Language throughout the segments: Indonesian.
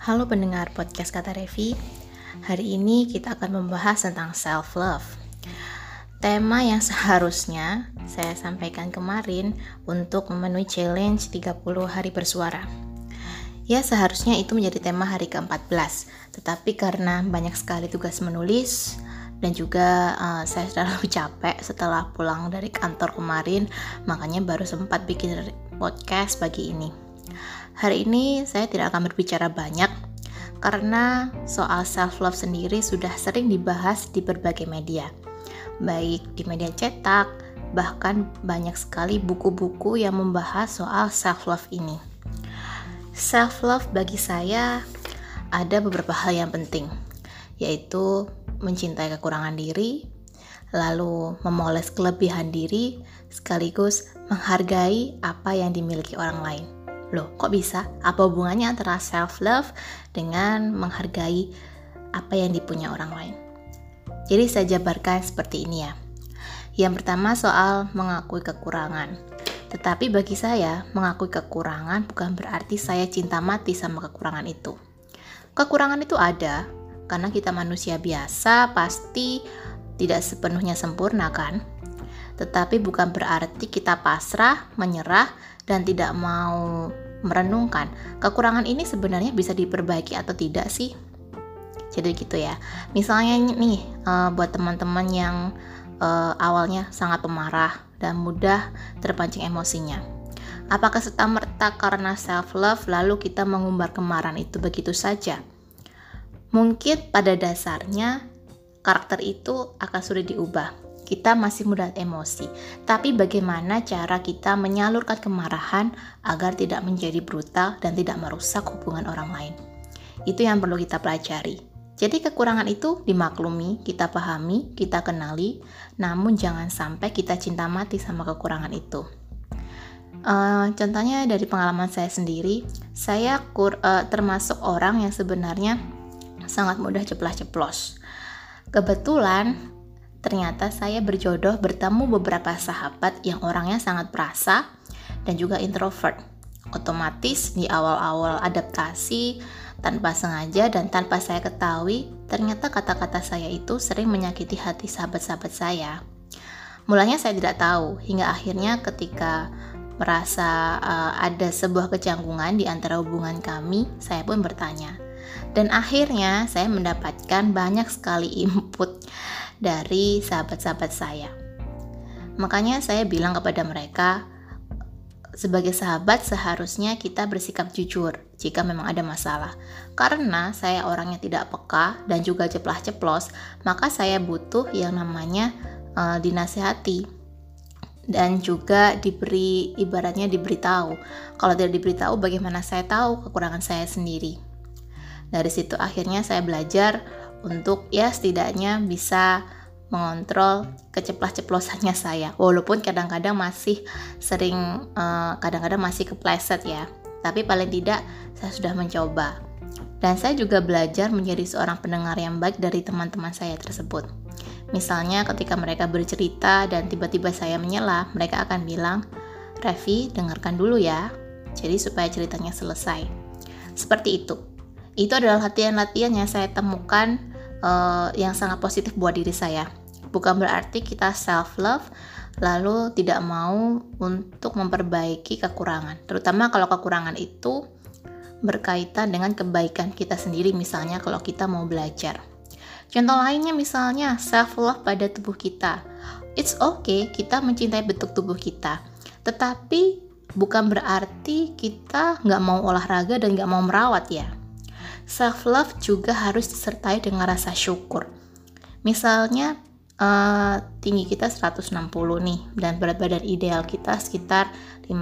Halo pendengar podcast Kata Revi. Hari ini kita akan membahas tentang self love. Tema yang seharusnya saya sampaikan kemarin untuk memenuhi challenge 30 hari bersuara. Ya, seharusnya itu menjadi tema hari ke-14. Tetapi karena banyak sekali tugas menulis dan juga uh, saya terlalu capek setelah pulang dari kantor kemarin, makanya baru sempat bikin podcast pagi ini. Hari ini saya tidak akan berbicara banyak karena soal self love sendiri sudah sering dibahas di berbagai media. Baik di media cetak, bahkan banyak sekali buku-buku yang membahas soal self love ini. Self love bagi saya ada beberapa hal yang penting, yaitu mencintai kekurangan diri, lalu memoles kelebihan diri, sekaligus menghargai apa yang dimiliki orang lain. Loh, kok bisa? Apa hubungannya antara self love dengan menghargai apa yang dipunya orang lain? Jadi saya jabarkan seperti ini ya. Yang pertama soal mengakui kekurangan. Tetapi bagi saya, mengakui kekurangan bukan berarti saya cinta mati sama kekurangan itu. Kekurangan itu ada karena kita manusia biasa pasti tidak sepenuhnya sempurna kan? Tetapi bukan berarti kita pasrah, menyerah, dan tidak mau merenungkan kekurangan ini sebenarnya bisa diperbaiki atau tidak sih? Jadi gitu ya. Misalnya nih uh, buat teman-teman yang uh, awalnya sangat pemarah dan mudah terpancing emosinya. Apakah serta merta karena self love lalu kita mengumbar kemarahan itu begitu saja? Mungkin pada dasarnya karakter itu akan sulit diubah kita masih mudah emosi. Tapi bagaimana cara kita menyalurkan kemarahan agar tidak menjadi brutal dan tidak merusak hubungan orang lain? Itu yang perlu kita pelajari. Jadi kekurangan itu dimaklumi, kita pahami, kita kenali, namun jangan sampai kita cinta mati sama kekurangan itu. Uh, contohnya dari pengalaman saya sendiri, saya kur, uh, termasuk orang yang sebenarnya sangat mudah ceplas-ceplos. Kebetulan ternyata saya berjodoh bertemu beberapa sahabat yang orangnya sangat perasa dan juga introvert. Otomatis di awal-awal adaptasi tanpa sengaja dan tanpa saya ketahui, ternyata kata-kata saya itu sering menyakiti hati sahabat-sahabat saya. Mulanya saya tidak tahu, hingga akhirnya ketika merasa uh, ada sebuah kecanggungan di antara hubungan kami, saya pun bertanya. Dan akhirnya saya mendapatkan banyak sekali input dari sahabat-sahabat saya. Makanya saya bilang kepada mereka, sebagai sahabat seharusnya kita bersikap jujur jika memang ada masalah. Karena saya orangnya tidak peka dan juga ceplas-ceplos, maka saya butuh yang namanya uh, dinasehati dan juga diberi ibaratnya diberitahu. Kalau tidak diberitahu bagaimana saya tahu kekurangan saya sendiri. Dari situ akhirnya saya belajar untuk ya setidaknya bisa mengontrol keceplos-ceplosannya saya. Walaupun kadang-kadang masih sering eh, kadang-kadang masih kepleset ya. Tapi paling tidak saya sudah mencoba. Dan saya juga belajar menjadi seorang pendengar yang baik dari teman-teman saya tersebut. Misalnya ketika mereka bercerita dan tiba-tiba saya menyela mereka akan bilang Revi dengarkan dulu ya. Jadi supaya ceritanya selesai. Seperti itu. Itu adalah latihan-latihan yang saya temukan uh, yang sangat positif buat diri saya. Bukan berarti kita self love lalu tidak mau untuk memperbaiki kekurangan. Terutama kalau kekurangan itu berkaitan dengan kebaikan kita sendiri misalnya kalau kita mau belajar. Contoh lainnya misalnya self love pada tubuh kita. It's okay kita mencintai bentuk tubuh kita, tetapi bukan berarti kita nggak mau olahraga dan nggak mau merawat ya self love juga harus disertai dengan rasa syukur. Misalnya uh, tinggi kita 160 nih dan berat badan ideal kita sekitar 55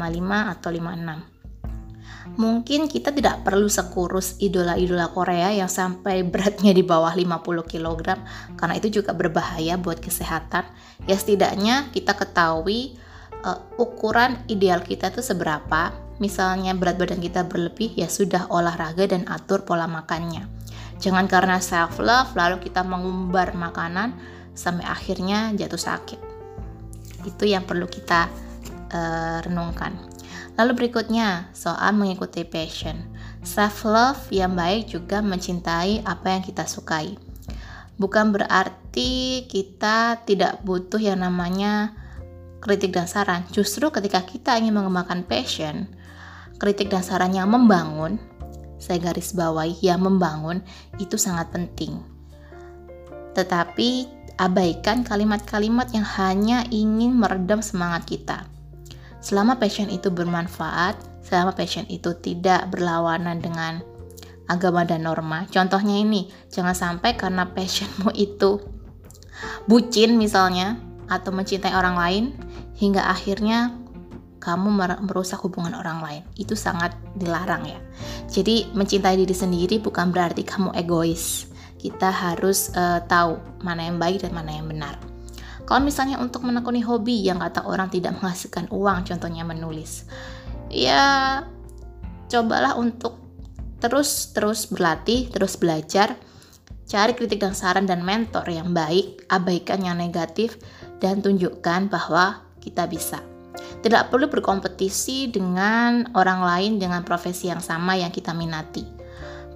atau 56. Mungkin kita tidak perlu sekurus idola-idola Korea yang sampai beratnya di bawah 50 kg karena itu juga berbahaya buat kesehatan. Ya setidaknya kita ketahui uh, ukuran ideal kita itu seberapa misalnya berat badan kita berlebih, ya sudah olahraga dan atur pola makannya. Jangan karena self love lalu kita mengumbar makanan sampai akhirnya jatuh sakit. Itu yang perlu kita uh, renungkan. Lalu berikutnya soal mengikuti passion. Self love yang baik juga mencintai apa yang kita sukai. Bukan berarti kita tidak butuh yang namanya kritik dan saran. Justru ketika kita ingin mengembangkan passion, kritik dan saran yang membangun, saya garis bawahi yang membangun itu sangat penting. Tetapi abaikan kalimat-kalimat yang hanya ingin meredam semangat kita. Selama passion itu bermanfaat, selama passion itu tidak berlawanan dengan agama dan norma. Contohnya ini, jangan sampai karena passionmu itu bucin misalnya atau mencintai orang lain hingga akhirnya kamu merusak hubungan orang lain. Itu sangat dilarang ya. Jadi mencintai diri sendiri bukan berarti kamu egois. Kita harus uh, tahu mana yang baik dan mana yang benar. Kalau misalnya untuk menekuni hobi yang kata orang tidak menghasilkan uang, contohnya menulis, ya cobalah untuk terus terus berlatih, terus belajar, cari kritik dan saran dan mentor yang baik, abaikan yang negatif, dan tunjukkan bahwa kita bisa. Tidak perlu berkompetisi dengan orang lain dengan profesi yang sama yang kita minati.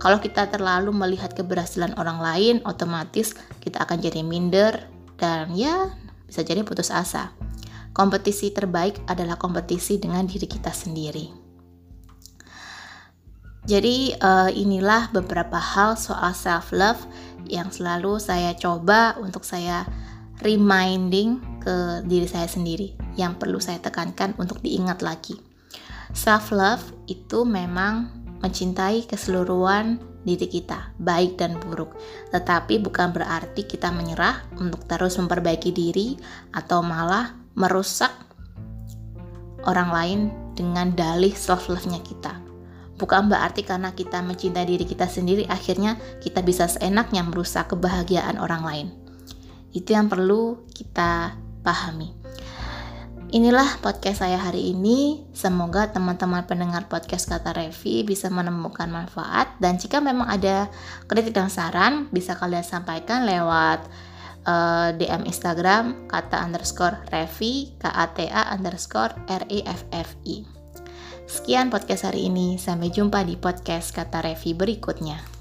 Kalau kita terlalu melihat keberhasilan orang lain, otomatis kita akan jadi minder dan ya bisa jadi putus asa. Kompetisi terbaik adalah kompetisi dengan diri kita sendiri. Jadi uh, inilah beberapa hal soal self love yang selalu saya coba untuk saya reminding ke diri saya sendiri yang perlu saya tekankan untuk diingat lagi. Self love itu memang mencintai keseluruhan diri kita, baik dan buruk. Tetapi bukan berarti kita menyerah untuk terus memperbaiki diri atau malah merusak orang lain dengan dalih self love-nya kita. Bukan berarti karena kita mencintai diri kita sendiri akhirnya kita bisa seenaknya merusak kebahagiaan orang lain. Itu yang perlu kita pahami. Inilah podcast saya hari ini. Semoga teman-teman pendengar podcast kata Revi bisa menemukan manfaat dan jika memang ada kritik dan saran bisa kalian sampaikan lewat uh, eh, DM Instagram kata underscore Revi K A T A underscore R E F F I. Sekian podcast hari ini. Sampai jumpa di podcast kata Revi berikutnya.